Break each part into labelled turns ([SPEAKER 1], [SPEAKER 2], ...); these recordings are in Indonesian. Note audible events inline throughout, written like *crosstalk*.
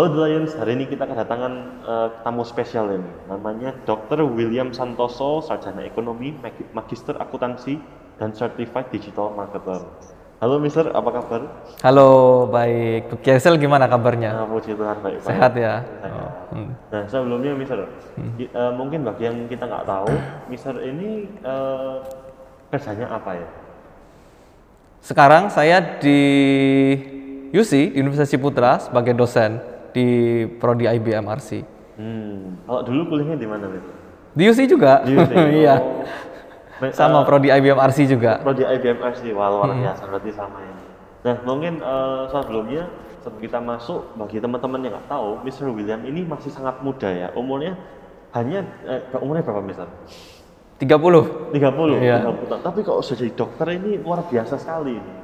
[SPEAKER 1] Halo The Lions, hari ini kita kedatangan uh, tamu spesial ini. Namanya Dr. William Santoso, sarjana ekonomi, magister akuntansi, dan certified digital marketer. Halo Mister, apa kabar?
[SPEAKER 2] Halo, baik. Kiesel gimana kabarnya?
[SPEAKER 1] Nah, puji Tuhan baik.
[SPEAKER 2] Sehat ya.
[SPEAKER 1] Oh. Hmm. Nah sebelumnya Mister, hmm. uh, mungkin bagi yang kita nggak tahu, *clears throat* Mister ini uh, kerjanya apa ya?
[SPEAKER 2] Sekarang saya di UC, Universitas Putra sebagai dosen di prodi IBM RC.
[SPEAKER 1] Hmm. Kalau dulu kuliahnya di mana itu?
[SPEAKER 2] Di UC juga. Di UC. *laughs* iya. Oh. Sama uh, prodi IBM RC juga.
[SPEAKER 1] Prodi IBM RC, wah luar hmm. biasa berarti sama ya. Nah mungkin uh, sebelumnya sebelum kita masuk bagi teman-teman yang nggak tahu, Mr. William ini masih sangat muda ya. Umurnya hanya eh, umurnya berapa Mister?
[SPEAKER 2] 30.
[SPEAKER 1] 30. Iya. 30. Tapi kalau sudah jadi dokter ini luar biasa sekali ini.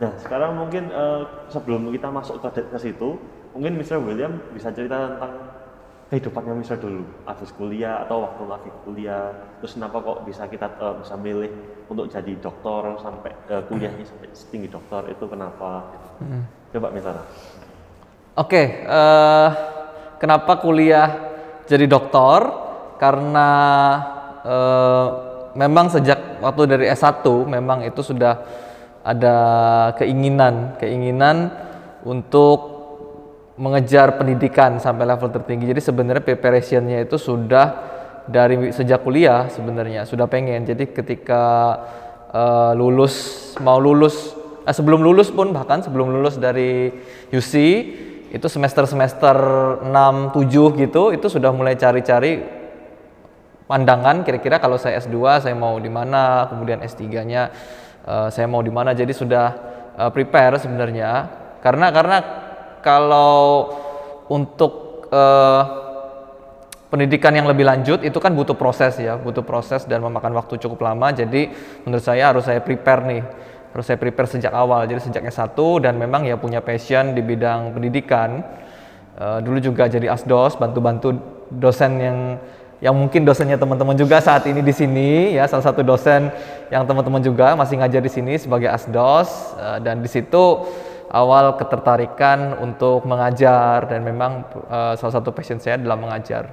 [SPEAKER 1] Nah, sekarang mungkin uh, sebelum kita masuk ke, ke situ, mungkin Mr. William bisa cerita tentang kehidupannya Mr. dulu, habis kuliah atau waktu lagi kuliah, terus kenapa kok bisa kita uh, bisa milih untuk jadi dokter sampai uh, kuliahnya sampai tinggi dokter itu kenapa? Hmm. Coba misalnya.
[SPEAKER 2] Oke, okay, uh, kenapa kuliah jadi dokter? Karena uh, memang sejak waktu dari S1 memang itu sudah ada keinginan, keinginan untuk mengejar pendidikan sampai level tertinggi. Jadi sebenarnya preparationnya itu sudah dari sejak kuliah sebenarnya sudah pengen. Jadi ketika uh, lulus mau lulus uh, sebelum lulus pun bahkan sebelum lulus dari UC itu semester-semester 6 7 gitu itu sudah mulai cari-cari pandangan kira-kira kalau saya S2 saya mau di mana, kemudian S3-nya uh, saya mau di mana. Jadi sudah uh, prepare sebenarnya. Karena karena kalau untuk uh, pendidikan yang lebih lanjut itu kan butuh proses ya, butuh proses dan memakan waktu cukup lama. Jadi menurut saya harus saya prepare nih, harus saya prepare sejak awal. Jadi sejak S1 dan memang ya punya passion di bidang pendidikan. Uh, dulu juga jadi asdos, bantu-bantu dosen yang yang mungkin dosennya teman-teman juga saat ini di sini ya salah satu dosen yang teman-teman juga masih ngajar di sini sebagai asdos uh, dan di situ awal ketertarikan untuk mengajar dan memang uh, salah satu passion saya adalah mengajar.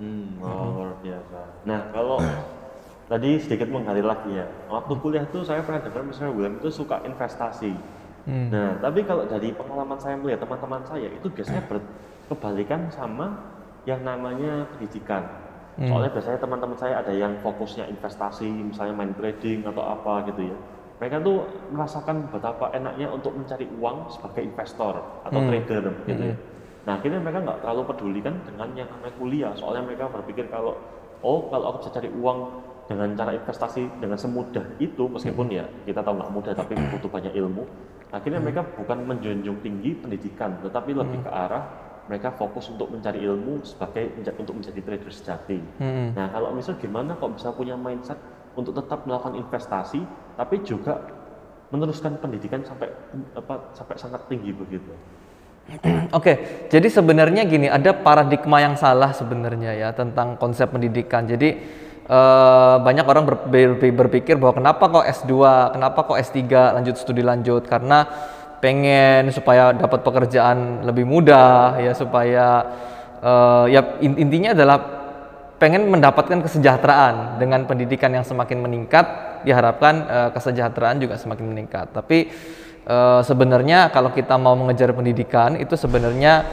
[SPEAKER 1] Hmm, oh, luar biasa. Nah, kalau *clears throat* tadi sedikit menggali lagi ya, waktu kuliah tuh saya pernah dengar misalnya William itu suka investasi. Hmm. Nah, tapi kalau dari pengalaman saya melihat teman-teman saya itu biasanya berkebalikan sama yang namanya pendidikan. Hmm. Soalnya biasanya teman-teman saya ada yang fokusnya investasi, misalnya main trading atau apa gitu ya mereka tuh merasakan betapa enaknya untuk mencari uang sebagai investor atau hmm. trader gitu ya. hmm. ya. Nah akhirnya mereka nggak terlalu peduli kan dengan yang namanya kuliah, soalnya mereka berpikir kalau oh kalau aku bisa cari uang dengan cara investasi dengan semudah itu meskipun hmm. ya kita tahu nggak mudah tapi butuh banyak ilmu. Akhirnya hmm. mereka bukan menjunjung tinggi pendidikan, tetapi lebih hmm. ke arah mereka fokus untuk mencari ilmu sebagai untuk menjadi trader sejati. Hmm. Nah kalau misal gimana kok bisa punya mindset untuk tetap melakukan investasi tapi juga meneruskan pendidikan sampai apa sampai sangat tinggi begitu. *clears throat*
[SPEAKER 2] Oke, jadi sebenarnya gini, ada paradigma yang salah sebenarnya ya tentang konsep pendidikan. Jadi uh, banyak orang ber, ber, berpikir bahwa kenapa kok S2, kenapa kok S3 lanjut studi lanjut karena pengen supaya dapat pekerjaan lebih mudah ya supaya uh, ya intinya adalah pengen mendapatkan kesejahteraan. Dengan pendidikan yang semakin meningkat diharapkan uh, kesejahteraan juga semakin meningkat. Tapi uh, sebenarnya kalau kita mau mengejar pendidikan itu sebenarnya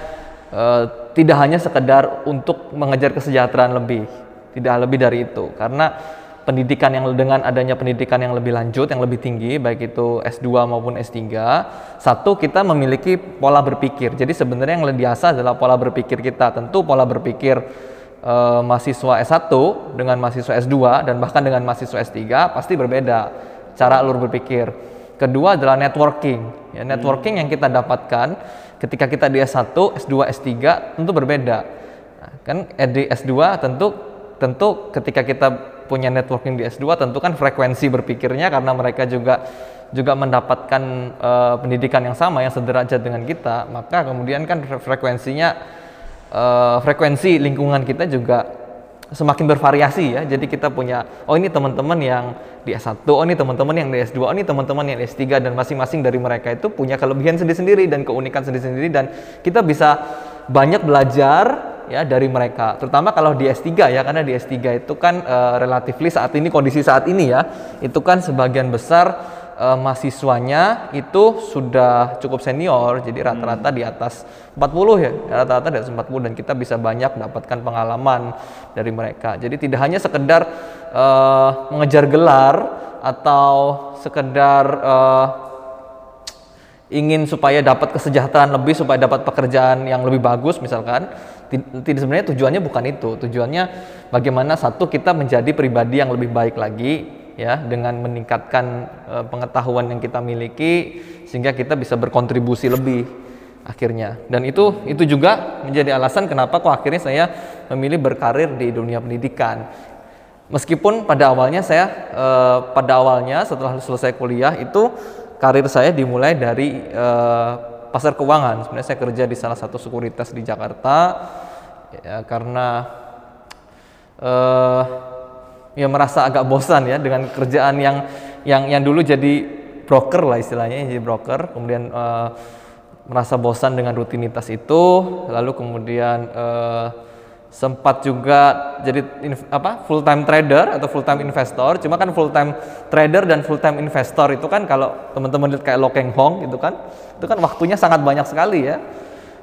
[SPEAKER 2] uh, tidak hanya sekedar untuk mengejar kesejahteraan lebih. Tidak lebih dari itu. Karena pendidikan yang dengan adanya pendidikan yang lebih lanjut yang lebih tinggi baik itu S2 maupun S3 satu kita memiliki pola berpikir. Jadi sebenarnya yang lebih biasa adalah pola berpikir kita. Tentu pola berpikir uh, mahasiswa S1 dengan mahasiswa S2 dan bahkan dengan mahasiswa S3 pasti berbeda cara alur berpikir. Kedua adalah networking. Ya, networking hmm. yang kita dapatkan ketika kita di S1, S2, S3 tentu berbeda. Nah, kan eh, di S2 tentu tentu ketika kita punya networking di S2 tentu kan frekuensi berpikirnya karena mereka juga juga mendapatkan uh, pendidikan yang sama yang sederajat dengan kita, maka kemudian kan frekuensinya uh, frekuensi lingkungan kita juga semakin bervariasi ya. Jadi kita punya oh ini teman-teman yang di S1, oh ini teman-teman yang di S2, oh ini teman-teman yang di S3 dan masing-masing dari mereka itu punya kelebihan sendiri-sendiri dan keunikan sendiri-sendiri dan kita bisa banyak belajar ya dari mereka terutama kalau di S3 ya karena di S3 itu kan uh, relatifly saat ini kondisi saat ini ya itu kan sebagian besar uh, mahasiswanya itu sudah cukup senior jadi rata-rata di atas 40 ya rata-rata di atas 40 dan kita bisa banyak mendapatkan pengalaman dari mereka. Jadi tidak hanya sekedar uh, mengejar gelar atau sekedar uh, ingin supaya dapat kesejahteraan lebih supaya dapat pekerjaan yang lebih bagus misalkan tidak sebenarnya tujuannya bukan itu. Tujuannya bagaimana satu kita menjadi pribadi yang lebih baik lagi ya dengan meningkatkan uh, pengetahuan yang kita miliki sehingga kita bisa berkontribusi lebih akhirnya dan itu itu juga menjadi alasan kenapa kok akhirnya saya memilih berkarir di dunia pendidikan meskipun pada awalnya saya uh, pada awalnya setelah selesai kuliah itu karir saya dimulai dari uh, pasar keuangan. Sebenarnya saya kerja di salah satu sekuritas di Jakarta ya, karena uh, ya merasa agak bosan ya dengan kerjaan yang yang yang dulu jadi broker lah istilahnya jadi broker. Kemudian uh, merasa bosan dengan rutinitas itu. Lalu kemudian uh, sempat juga jadi apa full time trader atau full time investor. Cuma kan full time trader dan full time investor itu kan kalau teman-teman lihat kayak Lokeng Hong itu kan itu kan waktunya sangat banyak sekali ya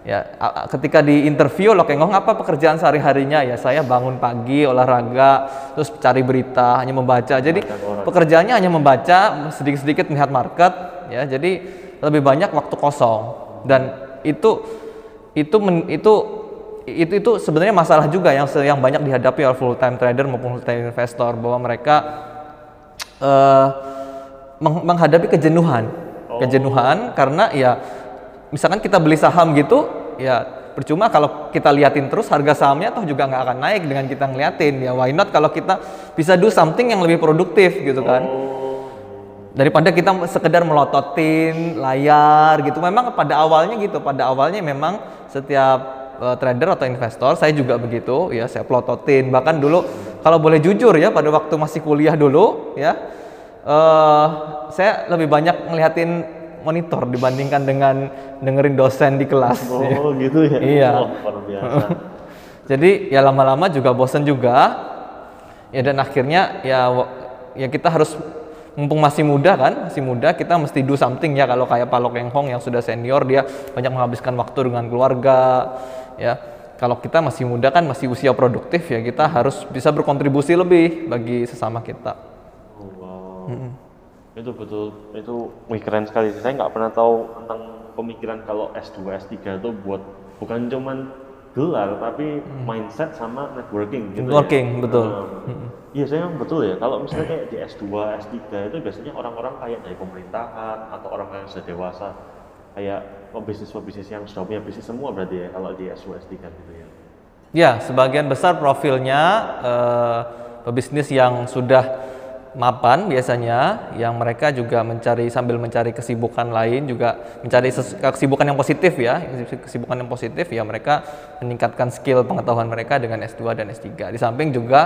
[SPEAKER 2] ya ketika di interview Hong apa pekerjaan sehari-harinya? Ya saya bangun pagi olahraga terus cari berita hanya membaca. Jadi pekerjaannya hanya membaca sedikit-sedikit melihat market ya. Jadi lebih banyak waktu kosong. Dan itu itu men, itu itu itu sebenarnya masalah juga yang yang banyak dihadapi oleh full time trader maupun full time investor bahwa mereka uh, menghadapi kejenuhan. Oh. kejenuhan karena ya misalkan kita beli saham gitu ya percuma kalau kita liatin terus harga sahamnya toh juga nggak akan naik dengan kita ngeliatin ya why not kalau kita bisa do something yang lebih produktif gitu kan oh. daripada kita sekedar melototin layar gitu memang pada awalnya gitu pada awalnya memang setiap uh, trader atau investor, saya juga begitu ya, saya plototin. Bahkan dulu kalau boleh jujur ya pada waktu masih kuliah dulu ya, uh, saya lebih banyak ngeliatin monitor dibandingkan dengan dengerin dosen di kelas.
[SPEAKER 1] Oh ya. gitu ya.
[SPEAKER 2] Iya.
[SPEAKER 1] Oh, luar biasa. *laughs*
[SPEAKER 2] Jadi ya lama-lama juga bosen juga. Ya dan akhirnya ya ya kita harus mumpung masih muda kan, masih muda kita mesti do something ya kalau kayak Pak Lok Hong yang sudah senior dia banyak menghabiskan waktu dengan keluarga ya. Kalau kita masih muda kan masih usia produktif ya kita harus bisa berkontribusi lebih bagi sesama kita.
[SPEAKER 1] Oh, wow. Mm -hmm. Itu betul itu wih keren sekali. Saya nggak pernah tahu tentang pemikiran kalau S2 S3 itu buat bukan cuman gelar tapi hmm. mindset sama networking gitu
[SPEAKER 2] ya. networking
[SPEAKER 1] ya.
[SPEAKER 2] betul
[SPEAKER 1] iya saya betul ya kalau misalnya kayak di S2 S3 itu biasanya orang-orang kayak dari pemerintahan atau orang yang sudah dewasa kayak pebisnis-pebisnis yang sudah punya bisnis semua berarti ya kalau di S2 S3 gitu ya
[SPEAKER 2] ya sebagian besar profilnya uh, pebisnis yang sudah mapan biasanya yang mereka juga mencari sambil mencari kesibukan lain juga mencari kesibukan yang positif ya kesibukan yang positif ya mereka meningkatkan skill pengetahuan mereka dengan S2 dan S3 di samping juga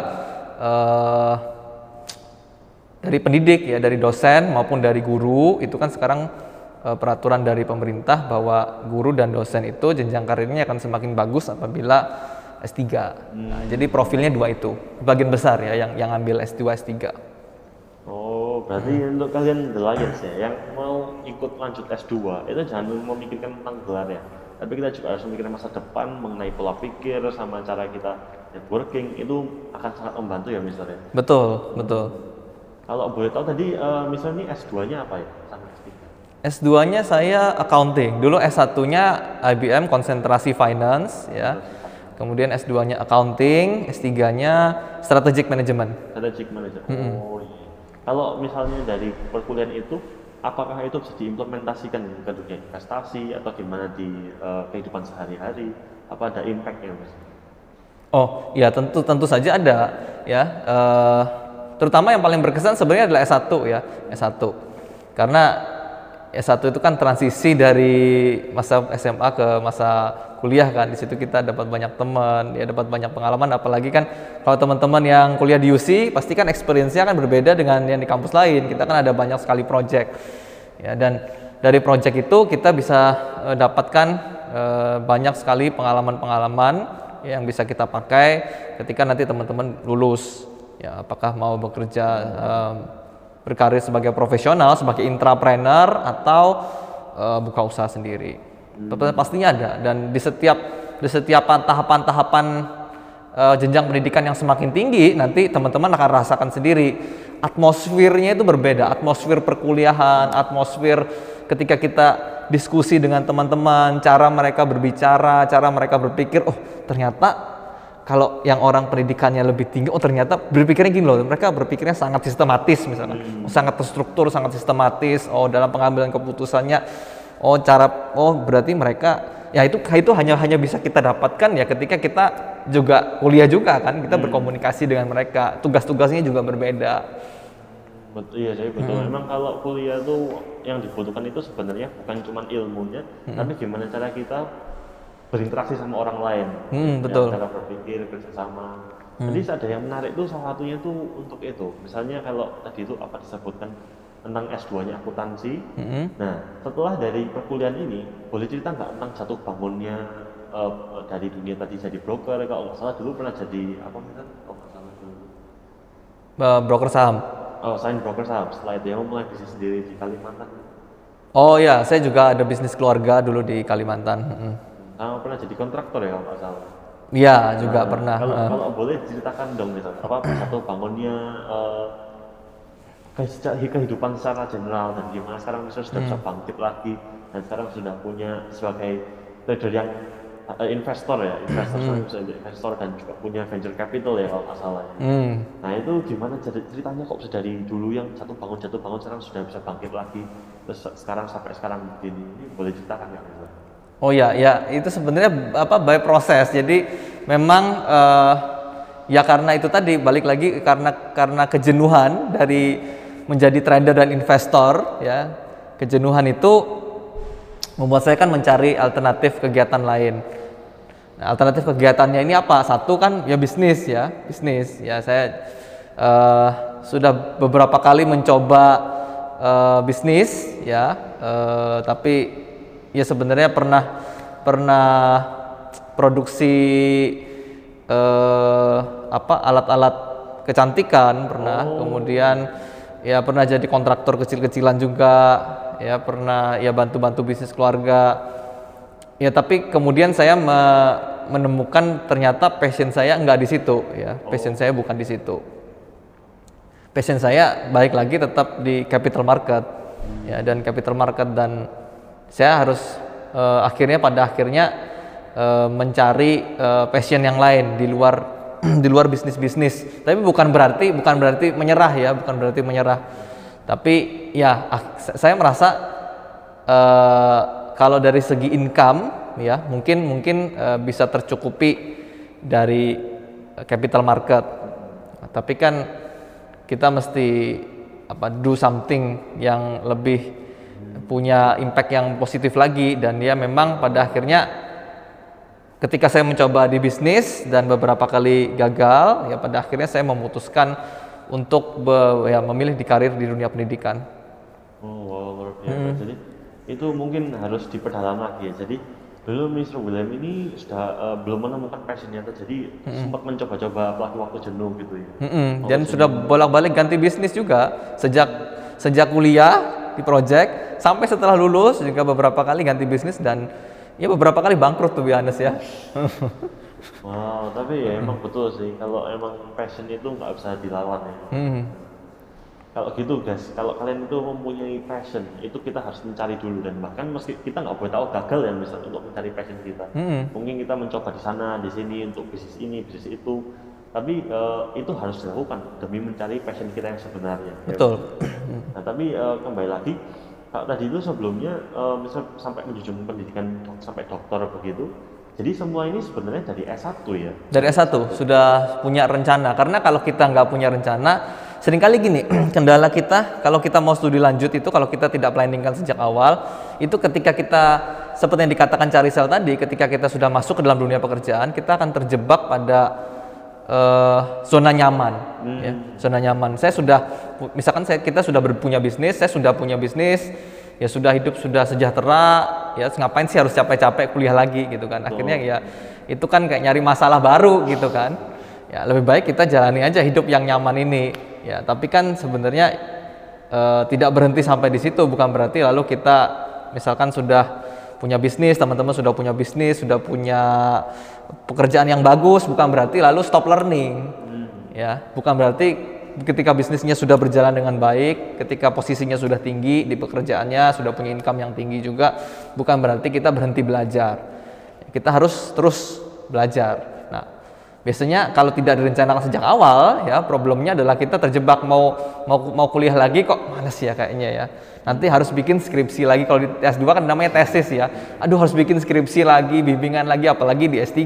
[SPEAKER 2] uh, dari pendidik ya dari dosen maupun dari guru itu kan sekarang uh, peraturan dari pemerintah bahwa guru dan dosen itu jenjang karirnya akan semakin bagus apabila S3. Hmm. Nah, jadi profilnya dua itu, bagian besar ya yang yang ambil S2 S3
[SPEAKER 1] berarti hmm. untuk kalian the Lions ya yang mau ikut lanjut S2 itu jangan memikirkan tentang gelar ya. Tapi kita juga harus memikirkan masa depan mengenai pola pikir sama cara kita networking itu akan sangat membantu ya misalnya
[SPEAKER 2] betul betul.
[SPEAKER 1] Kalau boleh tahu tadi uh, misalnya S2 nya apa ya?
[SPEAKER 2] S2 nya saya accounting. Dulu S1 nya IBM konsentrasi finance ya. Kemudian S2 nya accounting S3 nya strategic management.
[SPEAKER 1] Strategic management. Mm -hmm. oh iya kalau misalnya dari perkuliahan itu, apakah itu bisa diimplementasikan ke dunia investasi atau gimana di uh, kehidupan sehari-hari? Apa ada impactnya, mas?
[SPEAKER 2] Oh, ya tentu tentu saja ada ya. Uh, terutama yang paling berkesan sebenarnya adalah S1 ya, S1. Karena S1 itu kan transisi dari masa SMA ke masa kuliah kan di situ kita dapat banyak teman ya dapat banyak pengalaman apalagi kan kalau teman-teman yang kuliah di UC pasti kan experience-nya kan berbeda dengan yang di kampus lain kita kan ada banyak sekali project ya dan dari project itu kita bisa uh, dapatkan eh, banyak sekali pengalaman-pengalaman yang bisa kita pakai ketika nanti teman-teman lulus. Ya, apakah mau bekerja eh, berkarir sebagai profesional, sebagai intrapreneur atau eh, buka usaha sendiri. Pastinya ada. Dan di setiap di setiap tahapan-tahapan eh, jenjang pendidikan yang semakin tinggi nanti teman-teman akan rasakan sendiri atmosfernya itu berbeda, atmosfer perkuliahan, atmosfer ketika kita diskusi dengan teman-teman, cara mereka berbicara, cara mereka berpikir, oh ternyata kalau yang orang pendidikannya lebih tinggi, oh ternyata berpikirnya gini loh, mereka berpikirnya sangat sistematis misalnya, hmm. sangat terstruktur, sangat sistematis, oh dalam pengambilan keputusannya, oh cara, oh berarti mereka ya itu itu hanya hanya bisa kita dapatkan ya ketika kita juga kuliah juga kan kita hmm. berkomunikasi dengan mereka tugas-tugasnya juga berbeda
[SPEAKER 1] betul iya saya betul hmm. memang kalau kuliah tuh yang dibutuhkan itu sebenarnya bukan cuma ilmunya hmm. tapi gimana cara kita berinteraksi sama orang lain
[SPEAKER 2] hmm, betul
[SPEAKER 1] ya, cara berpikir bersama hmm. jadi ada yang menarik tuh salah satunya tuh untuk itu misalnya kalau tadi itu apa disebutkan tentang S2-nya akuntansi. Mm-hmm. Nah, setelah dari perkuliahan ini, boleh cerita nggak tentang jatuh bangunnya uh, dari dunia tadi jadi broker? Kalau nggak salah dulu pernah jadi apa misalnya? Oh nggak salah dulu.
[SPEAKER 2] Uh, broker saham.
[SPEAKER 1] Oh, saya broker saham. Setelah itu yang mulai bisnis sendiri di Kalimantan.
[SPEAKER 2] Oh ya, saya juga ada bisnis keluarga dulu di Kalimantan.
[SPEAKER 1] Mm-hmm. Sama pernah jadi kontraktor ya kalau nggak salah.
[SPEAKER 2] Iya, juga nah, pernah.
[SPEAKER 1] Kalau, uh. kalau boleh ceritakan dong misalnya apa satu bangunnya uh, kehidupan secara general dan gimana sekarang bisa sudah hmm. bisa bangkit lagi dan sekarang sudah punya sebagai trader yang uh, investor ya investor hmm. bisa investor dan juga punya venture capital ya kalau nggak salah hmm. nah itu gimana ceritanya kok bisa dari dulu yang satu bangun jatuh bangun sekarang sudah bisa bangkit lagi terus sekarang sampai sekarang begini ini boleh ceritakan ya
[SPEAKER 2] Oh ya, ya itu sebenarnya apa by proses. Jadi memang uh, ya karena itu tadi balik lagi karena karena kejenuhan dari menjadi trader dan investor ya. Kejenuhan itu membuat saya kan mencari alternatif kegiatan lain. Nah, alternatif kegiatannya ini apa? Satu kan ya bisnis ya. Bisnis ya. Saya uh, sudah beberapa kali mencoba uh, bisnis ya. Uh, tapi ya sebenarnya pernah pernah produksi uh, apa alat-alat kecantikan pernah. Oh. kemudian ya pernah jadi kontraktor kecil-kecilan juga. Ya pernah ya bantu-bantu bisnis keluarga. Ya tapi kemudian saya me menemukan ternyata passion saya nggak di situ ya. Passion saya bukan di situ. Passion saya baik lagi tetap di capital market ya dan capital market. Dan saya harus uh, akhirnya pada akhirnya uh, mencari uh, passion yang lain di luar *clears throat* di luar bisnis-bisnis. Tapi bukan berarti bukan berarti menyerah ya, bukan berarti menyerah. Tapi ya ah, saya merasa uh, kalau dari segi income ya mungkin mungkin uh, bisa tercukupi dari capital market. Tapi kan kita mesti apa do something yang lebih punya impact yang positif lagi dan ya memang pada akhirnya ketika saya mencoba di bisnis dan beberapa kali gagal, ya pada akhirnya saya memutuskan untuk be, ya, memilih di karir di dunia pendidikan.
[SPEAKER 1] Oh, wow, luar biasa. Hmm. Jadi itu mungkin harus diperdalam lagi ya. Jadi dulu Mr. William ini sudah uh, belum menemukan passionnya, jadi hmm. sempat mencoba-coba waktu waktu jenuh gitu ya.
[SPEAKER 2] Hmm. Dan jenuh. sudah bolak-balik ganti bisnis juga sejak sejak kuliah di project sampai setelah lulus juga beberapa kali ganti bisnis dan ya beberapa kali bangkrut tuh biasa ya. *laughs*
[SPEAKER 1] Wow tapi ya emang betul sih. Kalau emang passion itu nggak bisa dilawan ya. Hmm. kalau gitu guys kalau kalian itu mempunyai passion itu kita harus mencari dulu. Dan bahkan meski kita nggak boleh tahu gagal ya misalnya untuk mencari passion kita. Hmm. mungkin kita mencoba di sana di sini untuk bisnis ini bisnis itu. Tapi uh, itu harus dilakukan demi mencari passion kita yang sebenarnya.
[SPEAKER 2] Betul.
[SPEAKER 1] Ya. nah tapi uh, kembali lagi kalau tadi itu sebelumnya uh, misal sampai menjunjung pendidikan sampai dokter begitu jadi semua ini sebenarnya dari S1 ya?
[SPEAKER 2] Dari S1 sudah punya rencana. Karena kalau kita nggak punya rencana sering kali gini *clears throat* kendala kita kalau kita mau studi lanjut itu kalau kita tidak planningkan sejak awal itu ketika kita seperti yang dikatakan cari sel tadi ketika kita sudah masuk ke dalam dunia pekerjaan kita akan terjebak pada uh, zona nyaman hmm. ya zona nyaman. Saya sudah misalkan saya kita sudah punya bisnis saya sudah punya bisnis ya sudah hidup sudah sejahtera ya ngapain sih harus capek-capek kuliah lagi gitu kan. Akhirnya ya itu kan kayak nyari masalah baru gitu kan. Ya lebih baik kita jalani aja hidup yang nyaman ini ya. Tapi kan sebenarnya eh, tidak berhenti sampai di situ bukan berarti lalu kita misalkan sudah punya bisnis teman-teman sudah punya bisnis sudah punya pekerjaan yang bagus bukan berarti lalu stop learning ya bukan berarti ketika bisnisnya sudah berjalan dengan baik, ketika posisinya sudah tinggi di pekerjaannya, sudah punya income yang tinggi juga, bukan berarti kita berhenti belajar. Kita harus terus belajar. Biasanya kalau tidak direncanakan sejak awal, ya problemnya adalah kita terjebak mau mau mau kuliah lagi kok males ya kayaknya ya. Nanti harus bikin skripsi lagi kalau di S2 kan namanya tesis ya. Aduh harus bikin skripsi lagi, bimbingan lagi apalagi di S3.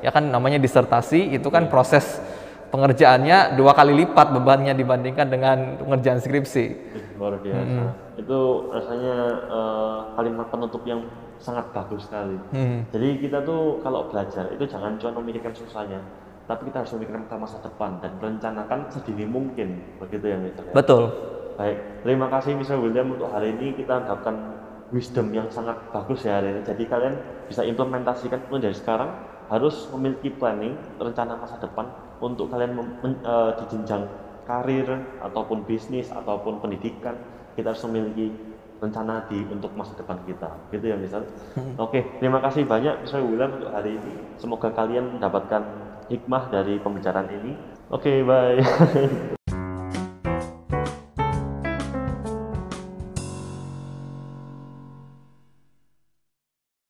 [SPEAKER 2] Ya kan namanya disertasi itu kan proses pengerjaannya dua kali lipat bebannya dibandingkan dengan pengerjaan skripsi.
[SPEAKER 1] Luar biasa. Hmm. Itu rasanya uh, kalimat penutup yang sangat bagus sekali. Hmm. Jadi kita tuh kalau belajar itu jangan cuma memikirkan susahnya, tapi kita harus memikirkan masa depan dan merencanakan sedini mungkin, begitu ya Mr.
[SPEAKER 2] Betul.
[SPEAKER 1] Baik, terima kasih Mr. William untuk hari ini kita mendapatkan wisdom yang sangat bagus ya hari ini. Jadi kalian bisa implementasikan mulai dari sekarang harus memiliki planning rencana masa depan untuk kalian uh, di jenjang karir ataupun bisnis ataupun pendidikan kita harus memiliki rencana di untuk masa depan kita. Gitu ya misal. Hmm. oke terima kasih banyak saya William untuk hari ini. Semoga kalian mendapatkan hikmah dari pembicaraan ini. Oke bye *laughs*